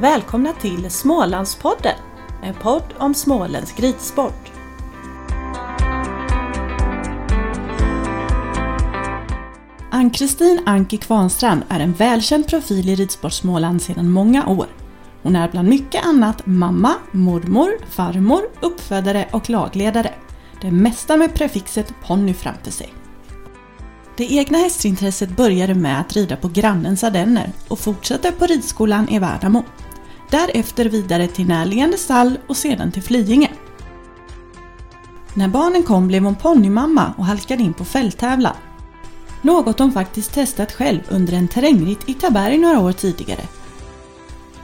Välkomna till Smålandspodden, en podd om småländsk ridsport. Ann-Kristin Anki Kvarnstrand är en välkänd profil i Ridsport Småland sedan många år. Hon är bland mycket annat mamma, mormor, farmor, uppfödare och lagledare. Det mesta med prefixet ponny framför sig. Det egna hästintresset började med att rida på grannens ardenner och fortsatte på ridskolan i Värnamo. Därefter vidare till närliggande stall och sedan till Flyinge. När barnen kom blev hon ponnymamma och halkade in på fälttävlan. Något hon faktiskt testat själv under en terrängritt i Taberg några år tidigare.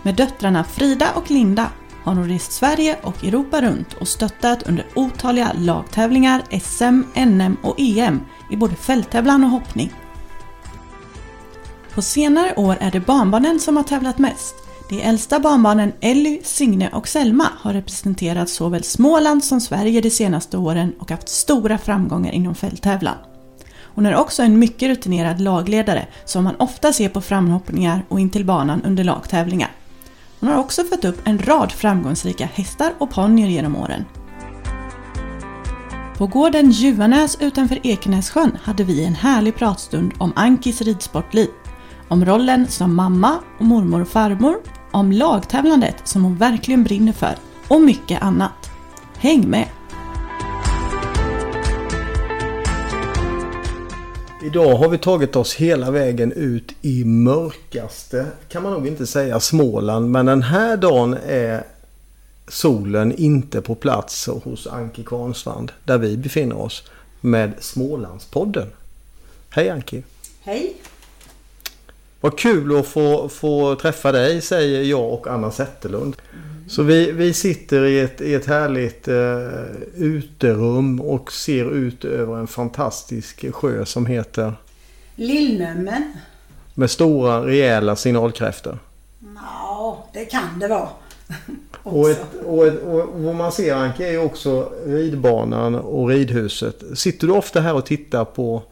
Med döttrarna Frida och Linda har hon rest Sverige och Europa runt och stöttat under otaliga lagtävlingar, SM, NM och EM i både fälttävlan och hoppning. På senare år är det barnbarnen som har tävlat mest. De äldsta barnbarnen Elly, Signe och Selma har representerat såväl Småland som Sverige de senaste åren och haft stora framgångar inom fälttävlan. Hon är också en mycket rutinerad lagledare som man ofta ser på framhoppningar och in till banan under lagtävlingar. Hon har också fött upp en rad framgångsrika hästar och ponnyer genom åren. På gården Juvanäs utanför Ekenässjön hade vi en härlig pratstund om Ankis ridsportliv. Om rollen som mamma och mormor och farmor, om lagtävlandet som hon verkligen brinner för och mycket annat. Häng med! Idag har vi tagit oss hela vägen ut i mörkaste, kan man nog inte säga, Småland. Men den här dagen är solen inte på plats hos Anki Kvarnstrand där vi befinner oss med Smålandspodden. Hej Anki! Hej! Vad kul att få, få träffa dig säger jag och Anna Zetterlund. Mm. Så vi, vi sitter i ett, i ett härligt uh, uterum och ser ut över en fantastisk sjö som heter Lillnämmen. Med stora rejäla signalkräftor. Ja, det kan det vara. och, ett, och, ett, och vad man ser Anke är ju också ridbanan och ridhuset. Sitter du ofta här och tittar på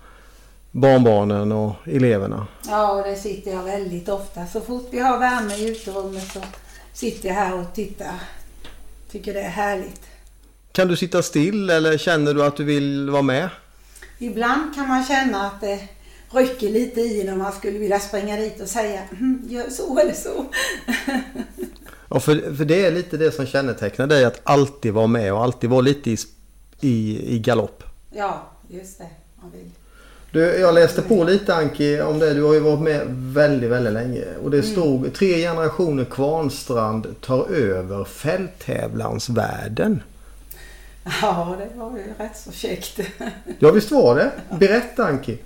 barnbarnen och eleverna? Ja, det sitter jag väldigt ofta. Så fort vi har värme i uterummet så sitter jag här och tittar. Tycker det är härligt. Kan du sitta still eller känner du att du vill vara med? Ibland kan man känna att det rycker lite i när man skulle vilja springa dit och säga mm, gör så eller så. Ja, för, för det är lite det som kännetecknar dig att alltid vara med och alltid vara lite i, i, i galopp. Ja, just det. Du, jag läste på lite Anki om det. Du har ju varit med väldigt, väldigt länge. Och det mm. stod mm. tre generationer Kvarnstrand tar över fälttävlansvärlden. Ja, det var ju rätt så käckt. Ja, visst var det. Berätta Anki.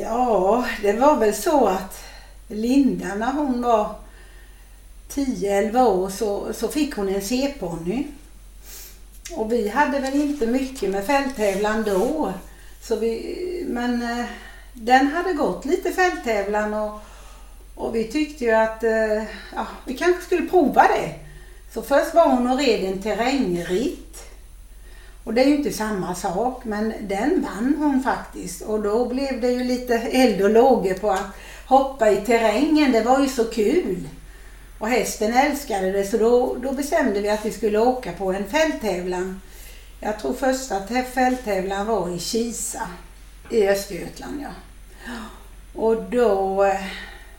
Ja, det var väl så att Linda när hon var 10-11 år så, så fick hon en C-ponny. Och vi hade väl inte mycket med fälttävlan då. Så vi, men eh, den hade gått lite fälttävlan och, och vi tyckte ju att eh, ja, vi kanske skulle prova det. Så först var hon och red en terrängritt. Och det är ju inte samma sak men den vann hon faktiskt och då blev det ju lite eld och lågor på att hoppa i terrängen. Det var ju så kul. Och hästen älskade det så då, då bestämde vi att vi skulle åka på en fälttävlan jag tror första fälttävlan var i Kisa i Östergötland. Ja. Och då, eh,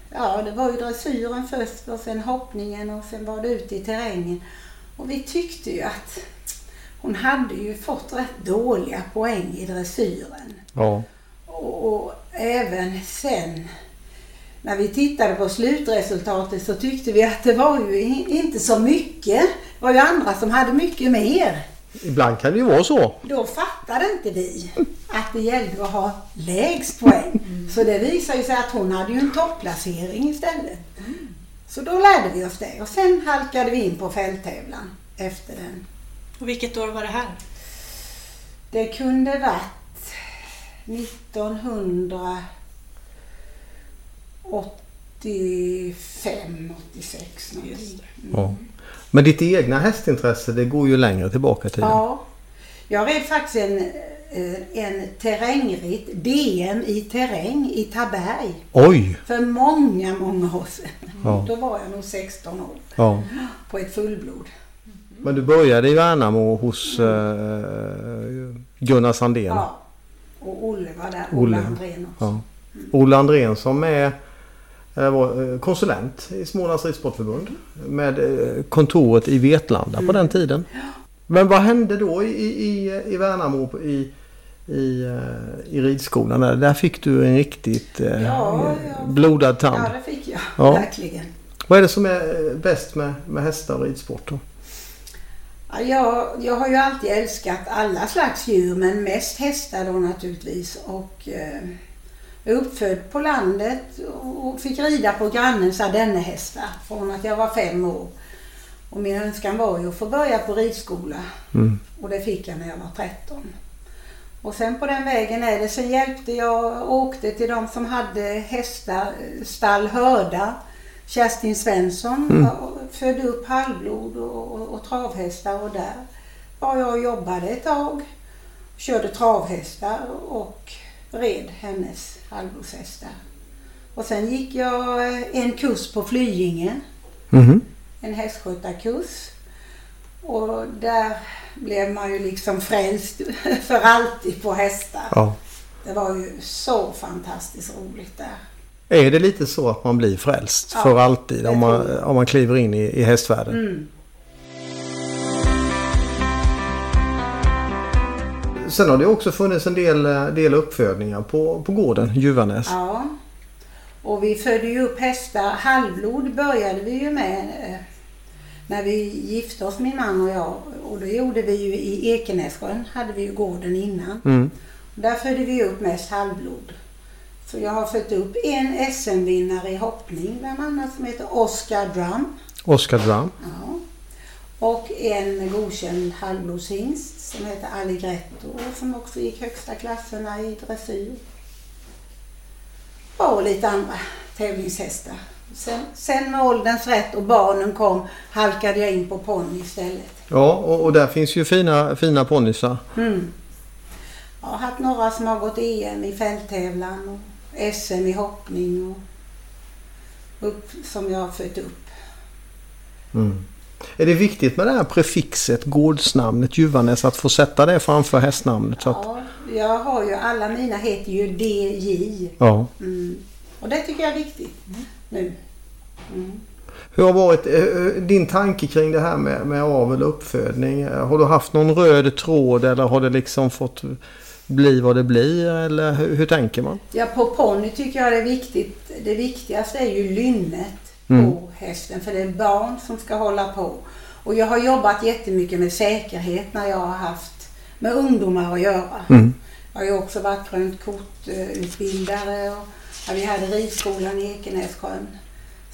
ja det var ju dressyren först och sen hoppningen och sen var det ute i terrängen. Och vi tyckte ju att hon hade ju fått rätt dåliga poäng i dressyren. Ja. Och, och även sen när vi tittade på slutresultatet så tyckte vi att det var ju inte så mycket. Det var ju andra som hade mycket mer. Ibland kan det ju vara så. Då fattade inte vi att det gällde att ha lägst poäng. Mm. Så det visade sig att hon hade ju en topplacering istället. Mm. Så då lärde vi oss det och sen halkade vi in på fälttävlan efter den. Och vilket år var det här? Det kunde varit 1985, 86 någonting. Mm. Men ditt egna hästintresse det går ju längre tillbaka i tiden. Ja. Jag red faktiskt en, eh, en terrängritt, DM i terräng i Taberg. Oj! För många, många år sedan. Ja. Då var jag nog 16 år Ja. på ett fullblod. Men du började i Värnamo hos eh, Gunnar Sandén. Ja. Och Olle var där. Olle. Olle Andrén också. Ja. Olle Andrén som är eh, var, eh, konsulent i Smålands Ridsportförbund. Med eh, kontoret i Vetlanda på den tiden. Men vad hände då i, i, i Värnamo i, i, i ridskolan? Där, där fick du en riktigt Ja, ja. blodad tand. Ja, det fick jag. Ja. Verkligen. Vad är det som är bäst med, med hästar och ridsport då? Ja, jag, jag har ju alltid älskat alla slags djur men mest hästar då naturligtvis. Och, eh, jag är uppfödd på landet och fick rida på grannens ardennehästar från att jag var fem år. Och min önskan var ju att få börja på ridskola Mm. och det fick jag när jag var 13. Och sen på den vägen är det. Sen hjälpte jag och åkte till de som hade hästar, stall hörda. Kerstin Svensson Mm. födde upp halvblod och, och, och travhästar och där var jag och jobbade ett tag. Körde travhästar och red hennes halvblodshästar. Och sen gick jag eh, en kurs på Flyinge Mhm. en hästskötarkurs. Och där blev man ju liksom frälst för alltid på hästar. Ja. Det var ju så fantastiskt roligt där. Är det lite så att man blir frälst Ja, för alltid om man, om man kliver in i, i hästvärlden? Mm. Sen har det också funnits en del, eh, del uppfödningar på, på gården Juvanäs. Ja. Och vi födde ju upp hästar. Halvblod började vi ju med eh, när vi gifte oss min man och jag. Och det gjorde vi ju i Ekenässjön, hade vi ju gården innan. Mm. Där födde vi upp mest halvblod. Så jag har fött upp en SM-vinnare i hoppning bland annat som heter Oscar Drum. Oscar Drum. Ja. Och en godkänd halvblodshingst som heter Allegretto som också gick högsta klasserna i dressyr. Och lite andra tävlingshästar. Sen, sen med ålderns rätt och barnen kom halkade jag in på ponny istället. Ja, och, och där finns ju fina, fina ponnysar. Mm. Jag har haft några som har gått EM i fälttävlan och SM i hoppning och upp, som jag har fött upp. Mm. Är det viktigt med det här prefixet, gårdsnamnet Juvanäs, att få sätta det framför hästnamnet? Så att, Ja, jag har ju, alla mina heter ju DJ. ja. Mm. Och det tycker jag är viktigt nu. Mm. Hur har varit eh, din tanke kring det här med, med avel och uppfödning? Eh, Har du haft någon röd tråd eller har det liksom fått bli vad det blir? Eller hur, hur tänker man? Ja, på ponny tycker jag det är viktigt. Det viktigaste är ju lynnet Mm. på hästen. För det är barn som ska hålla på. Och jag har jobbat jättemycket med säkerhet när jag har haft med ungdomar att göra. Mm. Jag har ju också varit grönt kortutbildare och ja, vi hade ridskolan i Ekenässjön.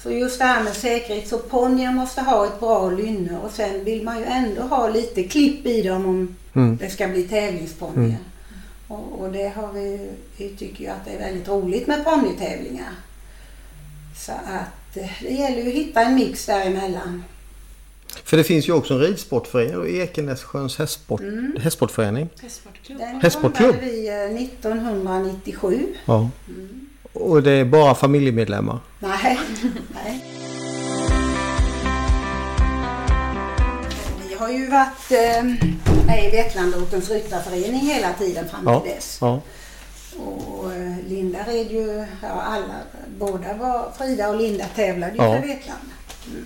Så just det här med säkerhet, så ponnyer måste ha ett bra lynne och sen vill man ju ändå ha lite klipp i dem om Mm. det ska bli tävlingsponnyer. Mm. Och, och det har vi, vi tycker ju att det är väldigt roligt med ponnytävlingar. Så att det gäller ju att hitta en mix däremellan. För det finns ju också en ridsportförening och Ekenässjöns hästsport, Mm. hästsportförening. Hästsportklubb. Den Hästsportklubb? vi eh, 1997. Ja. Mm. Och det är bara familjemedlemmar. Nej. Nej. Vi har ju varit eh, med i Vetlanda-ortens ryttarförening hela tiden fram Ja. till dess. Ja. Och eh, Linda red ju, ja alla, båda var, Frida och Linda tävlade ju Ja. för Vetlanda. Mm.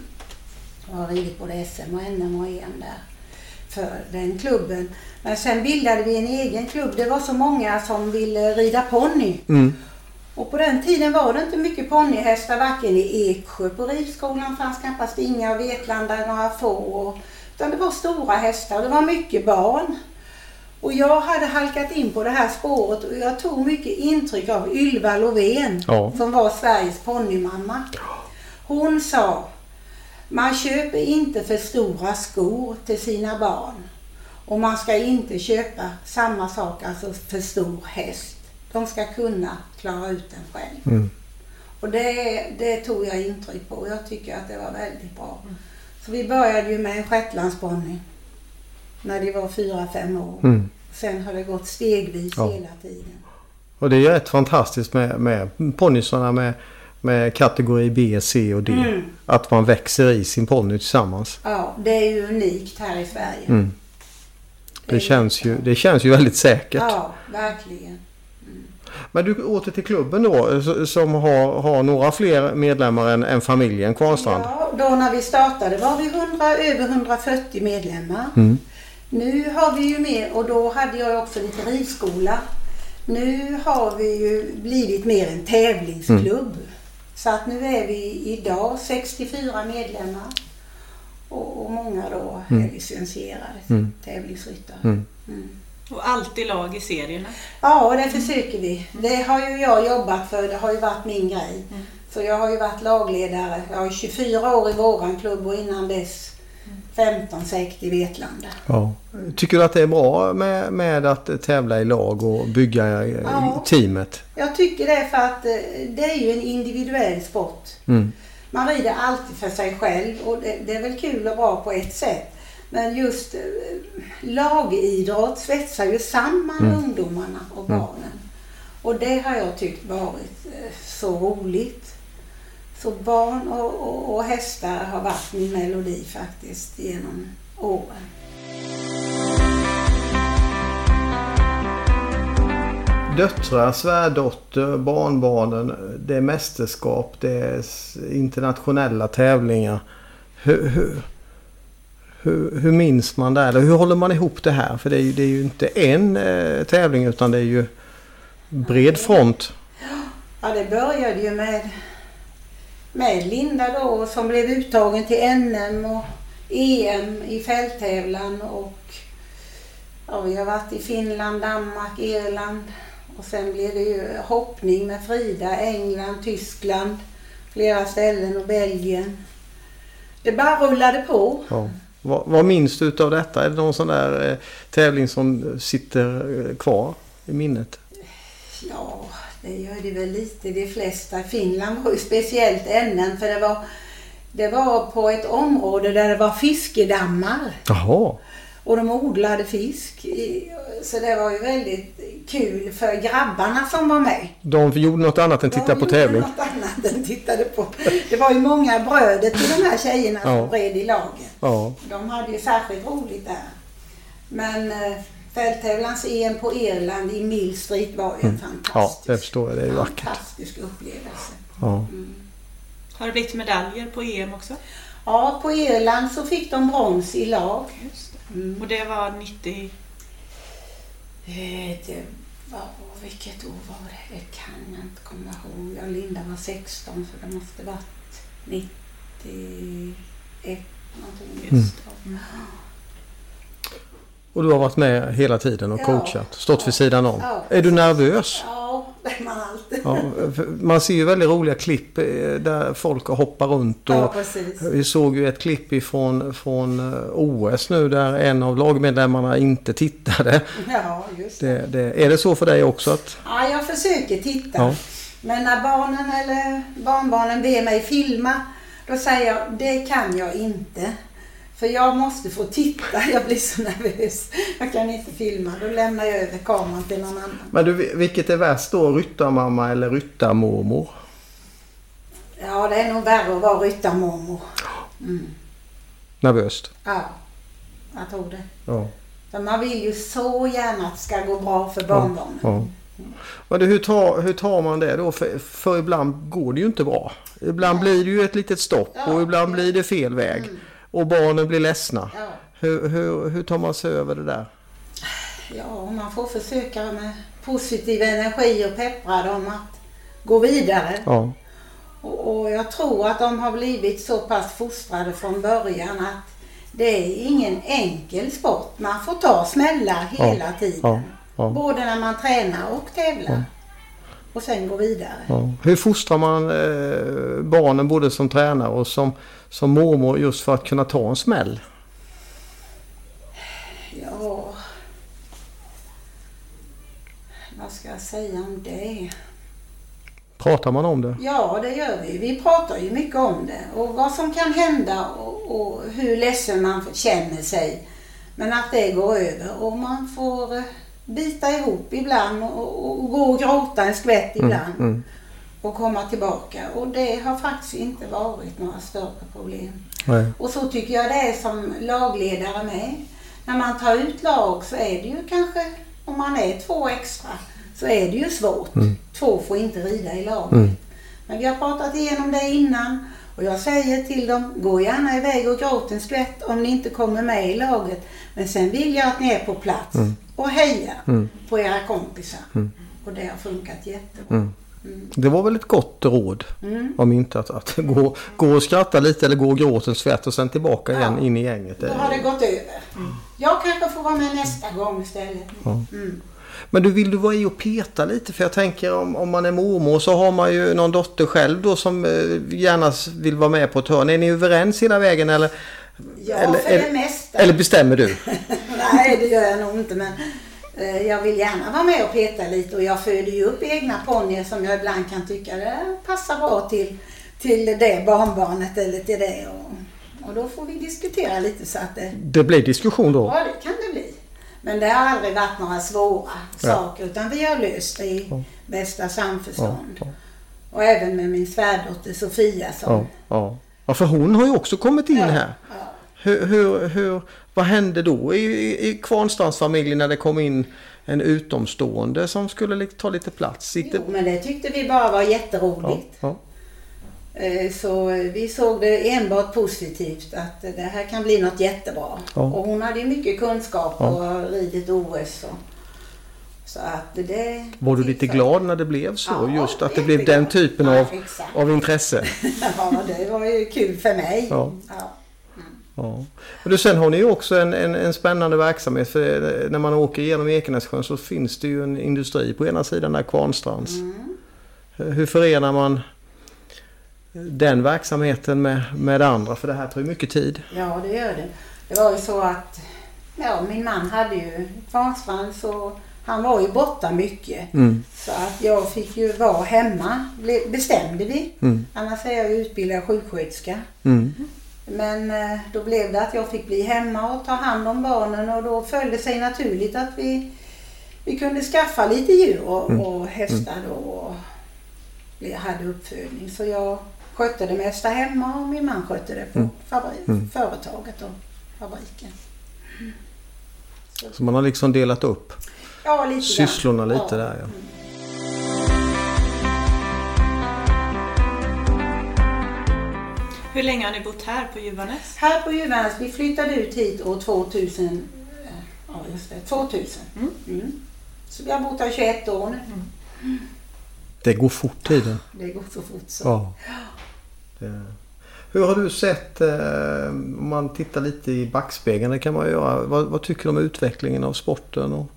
Och har ridit både SM och NM och EM där för den klubben. Men sen bildade vi en egen klubb. Det var så många som ville rida ponny. Mm. Och på den tiden var det inte mycket ponnyhästar varken i Eksjö på ridskolan fanns knappast inga och Vetlanda några få. Och, utan det var stora hästar det var mycket barn. Och jag hade halkat in på det här spåret och jag tog mycket intryck av Ylva Lovén Ja. som var Sveriges ponnymamma. Hon sa man köper inte för stora skor till sina barn. Och man ska inte köpa samma sak, alltså för stor häst. De ska kunna klara ut den själv. Mm. Och det, det tog jag intryck på och jag tycker att det var väldigt bra. Så vi började ju med en shetlandsponny när de var fyra fem år. Mm. Sen har det gått stegvis Ja. hela tiden. Och det är ju rätt fantastiskt med, med ponnysarna med, med kategori B, C och D. Mm. Att man växer i sin ponny tillsammans. Ja, det är ju unikt här i Sverige. Mm. är Det känns ju, det känns ju väldigt säkert. Ja, verkligen. Men du åter till klubben då som har, har några fler medlemmar än, än familjen Kvarnstrand. Ja, då när vi startade var vi 100, över 140 medlemmar. Mm. Nu har vi ju mer och då hade jag också lite ridskola. Nu har vi ju blivit mer en tävlingsklubb. Så att nu är vi idag 64 medlemmar. Och, och många då är licensierade Mm. tävlingsryttare. Mm. Mm. Och alltid lag i serierna. Ja, det försöker vi. Det har ju jag jobbat för. Det har ju varit min grej. Mm. Så jag har ju varit lagledare. Jag har ju 24 år i våran klubb och innan dess 15-6 i Vetlanda. Ja. Tycker du att det är bra med, med att tävla i lag och bygga eh, Ja. teamet? Jag tycker det för att eh, det är ju en individuell sport. Mm. Man rider alltid för sig själv och det, det är väl kul och bra på ett sätt. Men just eh, lagidrott svetsar ju samman Mm. ungdomarna och barnen. Och det har jag tyckt varit så roligt. Så barn och, och, och hästar har varit min melodi faktiskt genom åren. Döttrar, svärdotter, barnbarnen, det är mästerskap, det är internationella tävlingar. Hur, hur, hur, hur minns man det? Eller hur håller man ihop det här? För det är ju, det är ju inte en eh, tävling utan det är ju bred front. Ja, det började ju med, med Linda då som blev uttagen till NM och EM i fälttävlan och ja, vi har varit i Finland, Danmark, Irland och sen blev det ju hoppning med Frida, England, Tyskland, flera ställen och Belgien. Det bara rullade på. Ja. Vad, vad minns du av detta? Är det någon sån där eh, tävling som sitter eh, kvar i minnet? Ja, det gör det väl lite de flesta. Finland var ju speciellt NM för det var, det var på ett område där det var fiskedammar Jaha. och de odlade fisk. Så det var ju väldigt kul för grabbarna som var med. De gjorde något annat än titta De på gjorde tävling? något annat än tittade på. Det var ju många bröder till de här tjejerna Ja. som red i laget. Ja. De hade ju särskilt roligt där. Men eh, fälttävlans-EM på Irland i Mill Street var ju en Mm. Ja, fantastisk, det förstår jag. Det är vackert. fantastisk upplevelse. Ja. Har det blivit medaljer på EM också? Ja, på Irland så fick de brons i lag. Just det. Mm. Och det var 90... Eh, Det var, vilket år var det? Det kan jag inte komma ihåg. Jag och Linda var 16 så det måste varit 91 någonting. Just det. Mm. Och du har varit med hela tiden och coachat? Stått vid sidan om? Är du nervös? Ja, man ser ju väldigt roliga klipp eh, där folk hoppar runt. Och Ja. Vi såg ju ett klipp ifrån från eh, OS nu där en av lagmedlemmarna inte tittade. Ja, just det. Det, det, är det så för dig också? Att, Ja, jag försöker titta. Ja. Men när barnen eller barnbarnen ber mig filma, då säger jag det kan jag inte. För jag måste få titta, jag blir så nervös. Jag kan inte filma, då lämnar jag över kameran till någon annan. men du, vilket är värst då? Ryttarmamma eller ryttarmormor? Ja, det är nog värre att vara ryttarmormor. Mm. Nervöst? Ja, jag tror det. Ja. För man vill ju så gärna att det ska gå bra för barnbarnen. ja. Men du, hur, tar, hur tar man det då? För, för ibland går det ju inte bra. Ibland blir det ju ett litet stopp Ja. och ibland blir det fel väg. Mm. Och barnen blir ledsna. Ja. Hur, hur, hur tar man sig över det där? Ja, man får försöka med positiv energi och peppra dem att gå vidare. Ja. Och, och jag tror att de har blivit så pass fostrade från början att det är ingen enkel sport. Man får ta smällar hela tiden. Ja. Ja. Både när man tränar och tävlar. Och sen gå vidare. Ja. Hur fostrar man eh, barnen både som tränare och som, som mormor just för att kunna ta en smäll? Ja... Vad ska jag säga om det? Pratar man om det? Ja, det gör vi. Vi pratar ju mycket om det. Och vad som kan hända och, och hur ledsen man känner sig. Men att det går över och man får eh, bita ihop ibland och, och gå och gråta en skvätt ibland. Mm. Och komma tillbaka. Och det har faktiskt inte varit några större problem. Nej. Och så tycker jag det är som lagledare med. När man tar ut lag så är det ju kanske, om man är två extra, så är det ju svårt. Mm. Två får inte rida i laget. Mm. Men vi har pratat igenom det innan och jag säger till dem, gå gärna iväg och gråt en skvätt om ni inte kommer med i laget. Men sen vill jag att ni är på plats Mm. och hejar Mm. på era kompisar. Mm. Och det har funkat jättebra. Mm. Mm. Det var väl ett gott råd. Mm. Om inte att, att gå, gå och skratta lite eller gå och gråta en svett och sen tillbaka igen Ja. in i gänget. Då har det gått över. Jag kanske får vara med nästa gång istället. Ja. Mm. Men du vill du vara i och peta lite? För jag tänker om, om man är mormor så har man ju någon dotter själv då som eh, gärna vill vara med på ett hörn. Är ni överens hela vägen eller, Ja, Eller- för det mesta. eller bestämmer du? Nej, det gör jag nog inte. Men jag vill gärna vara med och peta lite. Och jag föder ju upp egna ponnyer som jag ibland kan tycka det passar bra till, till det barnbarnet eller till det. Och, och då får vi diskutera lite så att det, Det blir diskussion då? ja, det kan det bli. Men det har aldrig varit några svåra Ja. saker utan vi har löst det i Ja. bästa samförstånd. ja, Och även med min svärdotter Sofia som... ja, för hon har ju också kommit in här. Ja. Hur, hur, hur, vad hände då i, i, i Kvarnstrandsfamiljen när det kom in en utomstående som skulle ta lite plats? Det- Jo, men det tyckte vi bara var ja, jätteroligt. ja, Eh, Så vi såg det enbart positivt att det här kan bli något jättebra. Ja. Och hon hade ju mycket kunskap Ja. och ridit OS. Och, så att det... var du lite glad när det blev så? Ja, just att det blev den typen Ja, av, av intresse? Ja, det var ju kul för mig. Ja. Ja. Och du, sen har ni ju också en, en, en spännande verksamhet. För eh, när man åker genom Ekenässjön så finns det ju en industri på ena sidan där Kvarnstrands. Mm. Hur förenar man den verksamheten med, med det andra? För det här tar ju mycket tid. ja, det gör det. Det var ju så att ja, min man hade ju kvarnsvans så han var ju borta mycket. Mm. Så att jag fick ju vara hemma, bestämde vi. Mm. Annars är jag ju utbildad sjuksköterska. Mm. Men eh, då blev det att jag fick bli hemma och ta hand om barnen och då följde det sig naturligt att vi, vi kunde skaffa lite djur och, Mm. och hästar då och vi hade uppfödning. Så jag skötte det mesta hemma och min man skötte det på Mm. fabri- Mm. företaget och fabriken. Så man har liksom delat upp Ja, lite sysslorna grann. lite Ja. där. Ja. Hur länge har ni bott här på Juvarnäs? Här på Juvarnäs, vi flyttade ut hit år 2000. eh, Ja, just det. 2000. Mm. Mm. Så vi har bott här 21 år nu. Det går fort tiden. Det går så fort så. Ja. Det. Hur har du sett, eh, om man tittar lite i backspegeln, det kan man göra. Vad, vad tycker du om utvecklingen av sporten och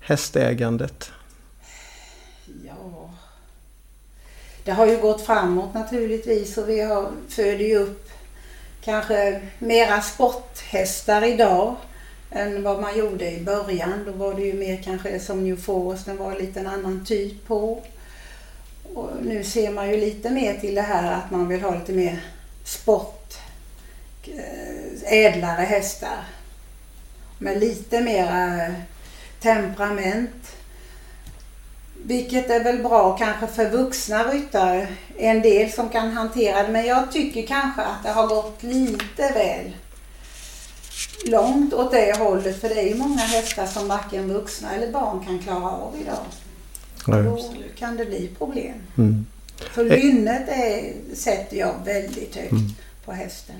hästägandet? Ja. Det har ju gått framåt naturligtvis och vi har, föder ju upp kanske mera sporthästar idag än vad man gjorde i början. Då var det ju mer kanske som New Forest, den var lite en annan typ på. Och nu ser man ju lite mer till det här att man vill ha lite mer sport, eh, ädlare hästar. Med lite mera eh, temperament. Vilket är väl bra kanske för vuxna ryttare. En del som kan hantera det. Men jag tycker kanske att det har gått lite väl långt åt det hållet. För det är ju många hästar som varken vuxna eller barn kan klara av idag. Nej. Då kan det bli problem. Mm. Så lynnet är, sätter jag väldigt högt Mm. på hästen.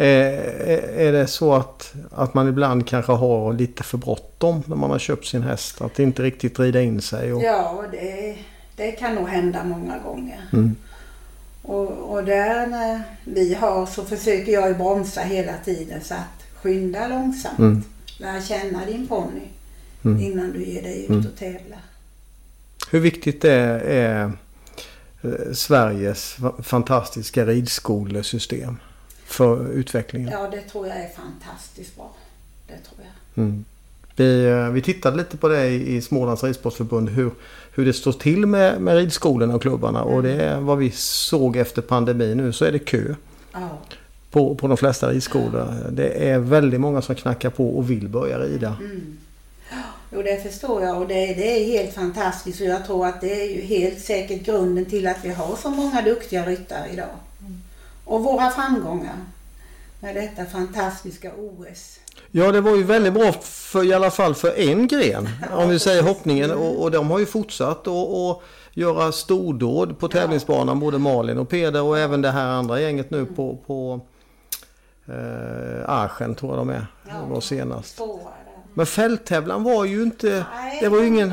Eh, är det så att, att man ibland kanske har lite för bråttom när man har köpt sin häst? Att inte riktigt rida in sig? Och, Ja, det, det kan nog hända många gånger. mm. Och, och där när vi har så försöker jag bromsa hela tiden så att skynda långsamt. Mm. Lär känna din ponny Mm. innan du ger dig ut Mm. och tävlar. Hur viktigt det är, är eh, Sveriges fa- fantastiska ridskolesystem för utvecklingen? Ja, det tror jag är fantastiskt bra. Det tror jag. Mm. Vi, eh, vi tittade lite på det i Smålands ridsportförbund hur, hur det står till med, med ridskolorna och klubbarna och det är vad vi såg efter pandemin nu så är det kö Ja, på, på de flesta ridskolor. Det är väldigt många som knackar på och vill börja rida. mm. Jo, det förstår jag och det, det är helt fantastiskt och jag tror att det är ju helt säkert grunden till att vi har så många duktiga ryttare idag. Och våra framgångar med detta fantastiska OS. Ja, det var ju väldigt bra för i alla fall för en gren. Om vi säger hoppningen. Och, och de har ju fortsatt att göra stordåd på tävlingsbanan. Både Malin och Peder och även det här andra gänget nu på, på eh, Archen tror jag de är. Det var senast. Men fälttävlan var ju inte... Nej, Det var ju ingen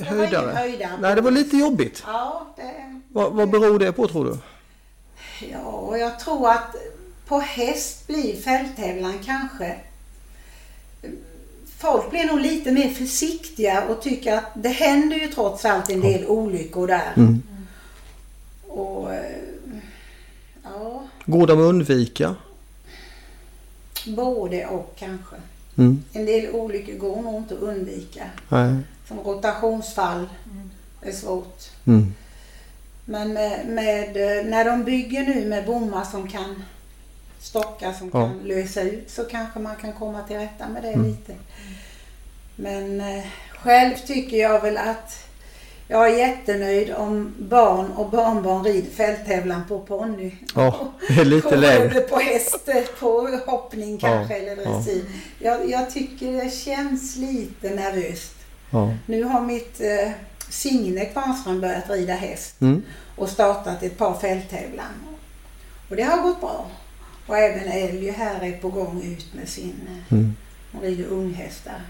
höjdare. Nej, det var lite jobbigt. Ja, det, Vad, vad beror det på tror du? ja, och jag tror att på häst blir fälttävlan kanske Folk blir nog lite mer försiktiga och tycker att det händer ju trots allt en del olyckor där. Mm. Och eh, ja, Går de att undvika? både och kanske. Mm. En del olyckor går nog inte att undvika. Nej. Som rotationsfall är svårt. Mm. Men med, med, när de bygger nu med bommar som kan stockar som Ja. kan lösa ut så kanske man kan komma till rätta med det Mm. lite. Men eh, själv tycker jag väl att jag är jättenöjd om barn och barnbarn rider fälttävlan på ponny. Ja, det är lite lägre. På häst, på hoppning kanske Ja, eller ja. dressyr. Jag, jag tycker det känns lite nervöst. Ja. Nu har mitt eh, Signe Kvarnström börjat rida häst Mm. och startat ett par fälttävlan. Och det har gått bra. Och även Ellie här är på gång ut med sin, eh, Mm. hon rider unghästar.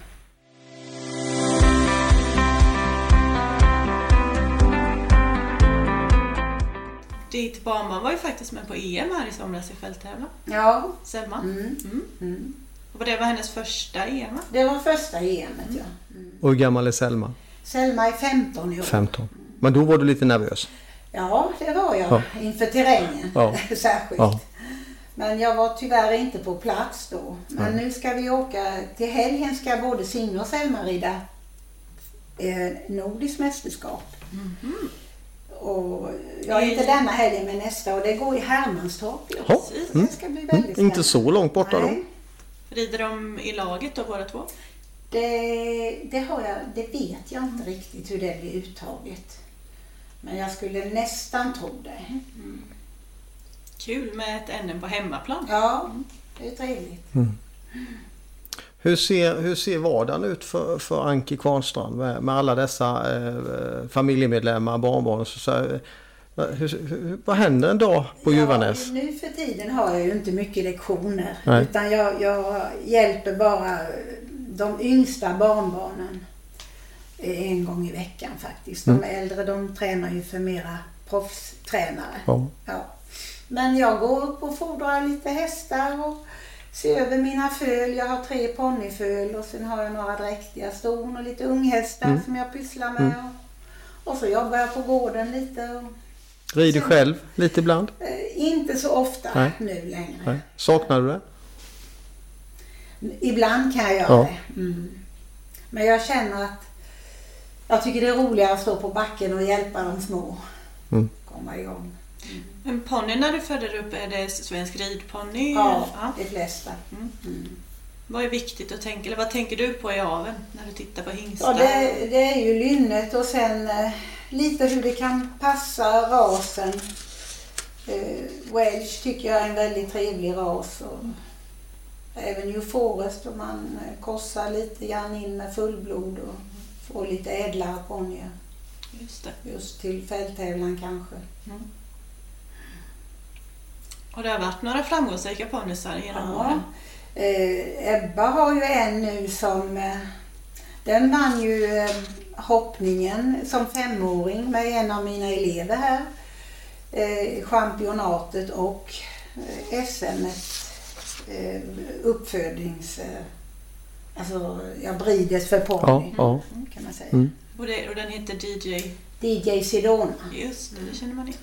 Ditt barnbarn var ju faktiskt med på EM här i somras i fälttävlan. Ja, Selma. mm, Mm. mm. Och det var hennes första EM det var första EMet ja. Mm. Och hur gammal är Selma? Selma är 15 i år. 15. Men då var du lite nervös? Ja, det var jag Ja. inför terrängen Ja. särskilt. Ja. Men jag var tyvärr inte på plats då. Men Nej. nu ska vi åka, till helgen ska både Signe och Selma rida eh, nordiskt mästerskap. Och, ja, inte denna helgen men nästa och det går i Hermanstorp. Ja. Så Mm. Det ska bli Mm. väldigt Inte så långt borta då? Nej, Rider de i laget då båda två? Det, det, har jag, det vet jag inte riktigt hur det blir uttaget. Men jag skulle nästan tro det. Mm. Kul med ett NM på hemmaplan. Ja, det är trevligt. Hur ser, hur ser vardagen ut för, för Anki Kvarnstrand med, med alla dessa eh, familjemedlemmar, barnbarn? och Så, så, här, eh, hur, hur, vad händer en dag på? Ja, nu för tiden har jag ju inte mycket lektioner. Nej. Utan jag, jag hjälper bara de yngsta barnbarnen en gång i veckan faktiskt. De Mm. äldre de tränar ju för mera proffstränare. Ja. Ja. Men jag går upp och fodrar lite hästar och ser över mina föl. Jag har tre ponnyföl och sen har jag några dräktiga ston och lite unghästar Mm. som jag pysslar med. Och, och så jobbar jag på gården lite. Och, Rider Sen- själv lite ibland? eh, inte så ofta Nej. nu längre. Nej. Saknar du det? Ibland kan jag göra Ja. det. Mm. Men jag känner att jag tycker det är roligare att stå på backen och hjälpa de små Mm. komma igång. Men ponnyn när du födde upp, är det svensk ridponny? Ja, ja. de flesta. Mm. Mm. Vad är viktigt att tänka, eller vad tänker du på i aveln när du tittar på hingstar? Ja, det, det är ju lynnet och sen eh, lite hur det kan passa rasen. Eh, Welsh tycker jag är en väldigt trevlig ras. Och även New Forest om man eh, korsar lite grann in med fullblod och får lite ädlare ponnyer. Just det. Just till fälttävlan kanske. Och det har varit några framgångsrika ponnysar genom Ja. åren. Eh, Ebba har ju en nu som... Eh, den vann ju eh, hoppningen som femåring med en av mina elever här. Eh, championatet och eh, SM eh, uppfödnings... Eh, alltså, ja, brides för ponny Ja, ja. kan man säga. Mm. Och, det, och den heter DJ, DJ Sidona. just det, det känner man igen.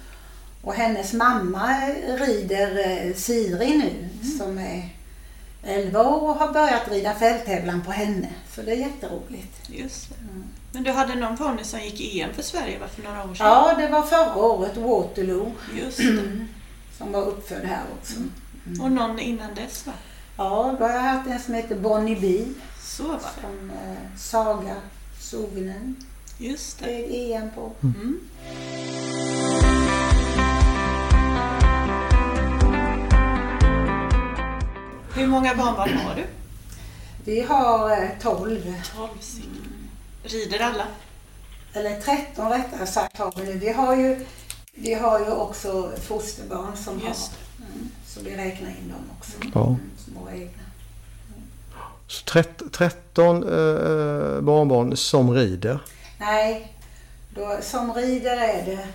Och hennes mamma rider eh, Siri nu som är 11 år och har börjat rida fälttävlan på henne. Så det är jätteroligt. Just det. Mm. Men du hade någon ponny som gick EM för Sverige va, för några år sedan? Ja, det var förra året, Waterloo, Just det. som var uppfödd här också. Och någon innan dess va? Ja, då har jag haft en som heter Bonnie B Så var det. som eh, Saga Sovinen Just det. steg EM på. Mm. Hur många barnbarn har du? Vi har eh, 12, 12 stycken. Rider alla? eller 13 rättare sagt har vi nu. Vi har ju, vi har ju också fosterbarn som Just har, mm, så vi räknar in dem också. Ja. Mm, som våra egna. Så trett- 13 eh, barnbarn som rider. Nej, då, som rider är det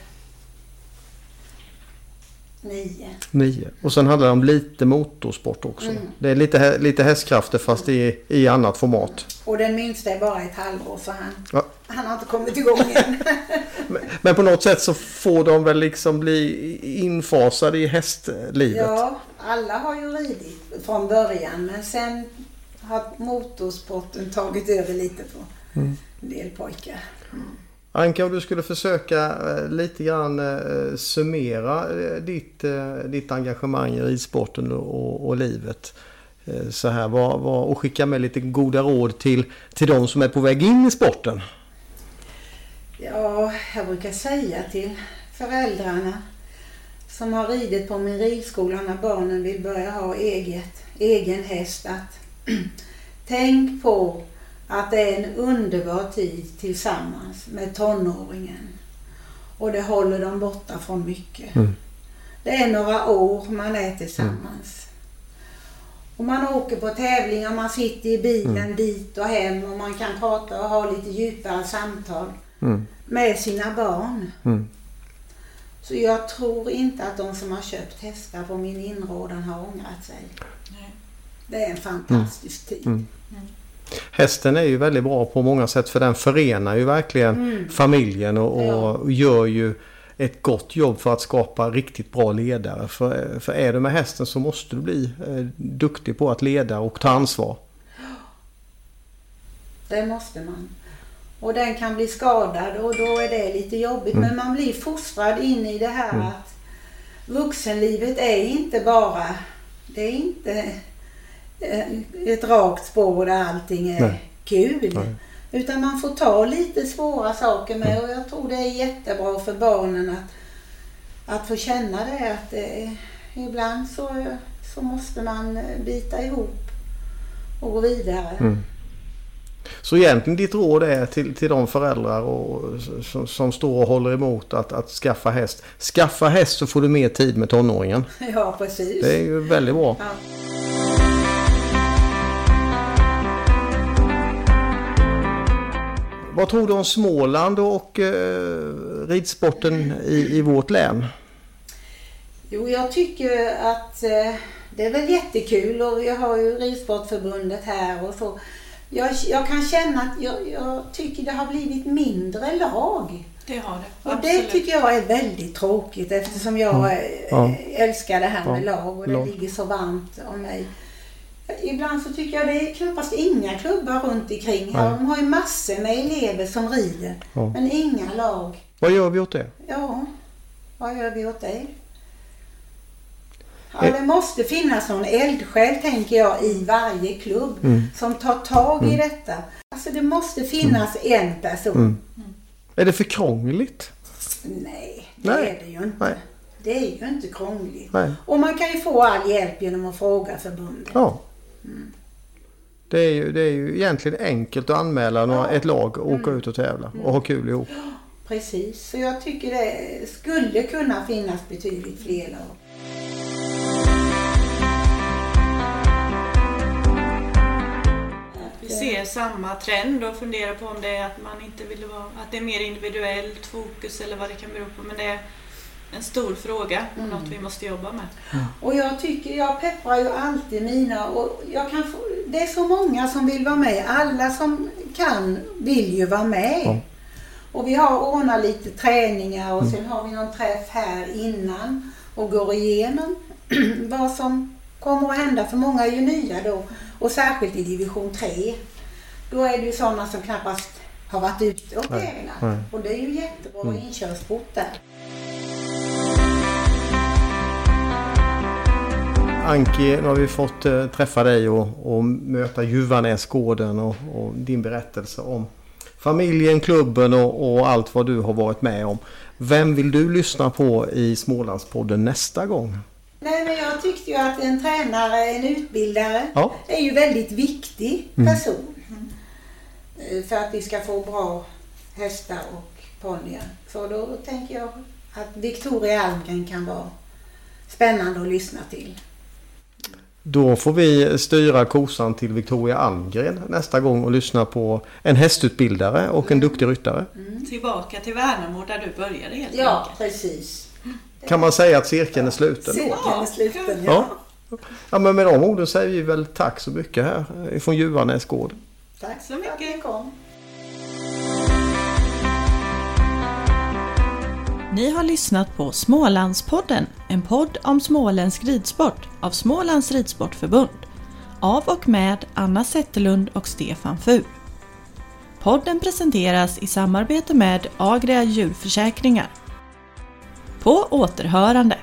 nio. Nio. Och sen handlar det om lite motorsport också. Mm. Det är lite, lite hästkrafter fast i, i annat format. Och den minsta är bara ett halvår så han, Ja. Han har inte kommit igång än. Men, men på något sätt så får de väl liksom bli infasade i hästlivet. ja, alla har ju ridit från början men sen har motorsporten tagit över lite på Mm. en del pojkar. Anka, om du skulle försöka eh, lite grann eh, summera eh, ditt, ditt engagemang i ridsporten och, och livet. Så här, vad, vad, och skicka med lite goda råd till, till de som är på väg in i sporten. Ja, jag brukar säga till föräldrarna som har ridit på min ridskola när barnen vill börja ha eget, egen häst att tänk på att det är en underbar tid tillsammans med tonåringen. Och det håller dem borta från mycket. Mm. Det är några år man är tillsammans. Och man åker på tävlingar, man sitter i bilen dit och hem och man kan prata och ha lite djupare samtal Mm. med sina barn. Mm. Så jag tror inte att de som har köpt hästar på min inrådan har ångrat sig. Nej. Det är en fantastisk tid. Mm. Hästen är ju väldigt bra på många sätt för den förenar ju verkligen Mm. familjen och, Ja. och gör ju ett gott jobb för att skapa riktigt bra ledare. För, för är du med hästen så måste du bli eh, duktig på att leda och ta ansvar. Det måste man. Och den kan bli skadad och då är det lite jobbigt. Mm. Men man blir fostrad in i det här Mm. att vuxenlivet är inte bara, det är inte eh, ett rakt spår där allting är Nej. kul. Nej. Utan man får ta lite svåra saker med och jag tror det är jättebra för barnen att, att få känna det att det, ibland så, så måste man bita ihop och gå vidare. Mm. Så egentligen ditt råd är till, till de föräldrar och, som, som står och håller emot att, att skaffa häst. Skaffa häst så får du mer tid med tonåringen. Ja, precis. Det är ju väldigt bra. Ja. Vad tror du om Småland och eh, ridsporten i, i vårt län? Jo, jag tycker att eh, det är väl jättekul och jag har ju Ridsportförbundet här och så. Jag, jag kan känna att jag, jag tycker det har blivit mindre lag. Det har det. Och det tycker jag är väldigt tråkigt eftersom jag Mm. eh, Ja. älskar det här med Ja. lag och det Lag. ligger så varmt om mig. Ibland så tycker jag det är knappast inga klubbar runt omkring. Nej. De har ju massor med elever som rider. Ja. Men inga lag. Vad gör vi åt det? Ja, vad gör vi åt det? Ja, det måste finnas någon eldsjäl, tänker jag, i varje klubb Mm. som tar tag i detta. Alltså det måste finnas en person. Mm. Är det för krångligt? Nej, det Nej. är det ju inte. Nej. Det är ju inte krångligt. Nej. Och man kan ju få all hjälp genom att fråga förbundet. Ja. Det är, ju, det är ju egentligen enkelt att anmäla några, Ja. ett lag och åka ut och tävla och ha kul ihop. Precis, så jag tycker det skulle kunna finnas betydligt fler lag. Vi ser samma trend och funderar på om det är att man inte vill vara, att det är mer individuellt fokus eller vad det kan bero på. Men det är en stor fråga och Mm. något vi måste jobba med. Och jag tycker, jag pepprar ju alltid mina och jag kan få, det är så många som vill vara med. Alla som kan vill ju vara med. Ja. Och vi har ordnat lite träningar och sen har vi någon träff här innan och går igenom vad som kommer att hända. För många är ju nya då och särskilt i division 3. Då är det ju sådana som knappast har varit ute och tävlat. Och det är ju jättebra Mm. inkörsport där. Anki, nu har vi fått eh, träffa dig och, och möta Juvanäsgården och, och din berättelse om familjen, klubben och, och, allt vad du har varit med om. Vem vill du lyssna på i Smålandspodden nästa gång? Nej, men jag tyckte ju att en tränare, en utbildare, Ja. är ju väldigt viktig Mm. person. Eh, För att vi ska få bra hästar och ponnyer. Så då tänker jag att Victoria Almgren kan vara spännande att lyssna till. Då får vi styra kosan till Victoria Almgren nästa gång och lyssna på en hästutbildare och en duktig ryttare. Tillbaka till Värnamo där du började helt Ja, enkelt. precis. Kan man säga att cirkeln är sluten? Cirkeln är sluten, Ja. ja. Ja men med de orden säger vi väl tack så mycket här ifrån Juvarnäs gård. Tack så mycket. för att ni kom. Ni har lyssnat på Smålandspodden, en podd om småländsk ridsport av Smålands Ridsportförbund. Av och med Anna Zetterlund och Stefan Fu. Podden presenteras i samarbete med Agria djurförsäkringar. På återhörande!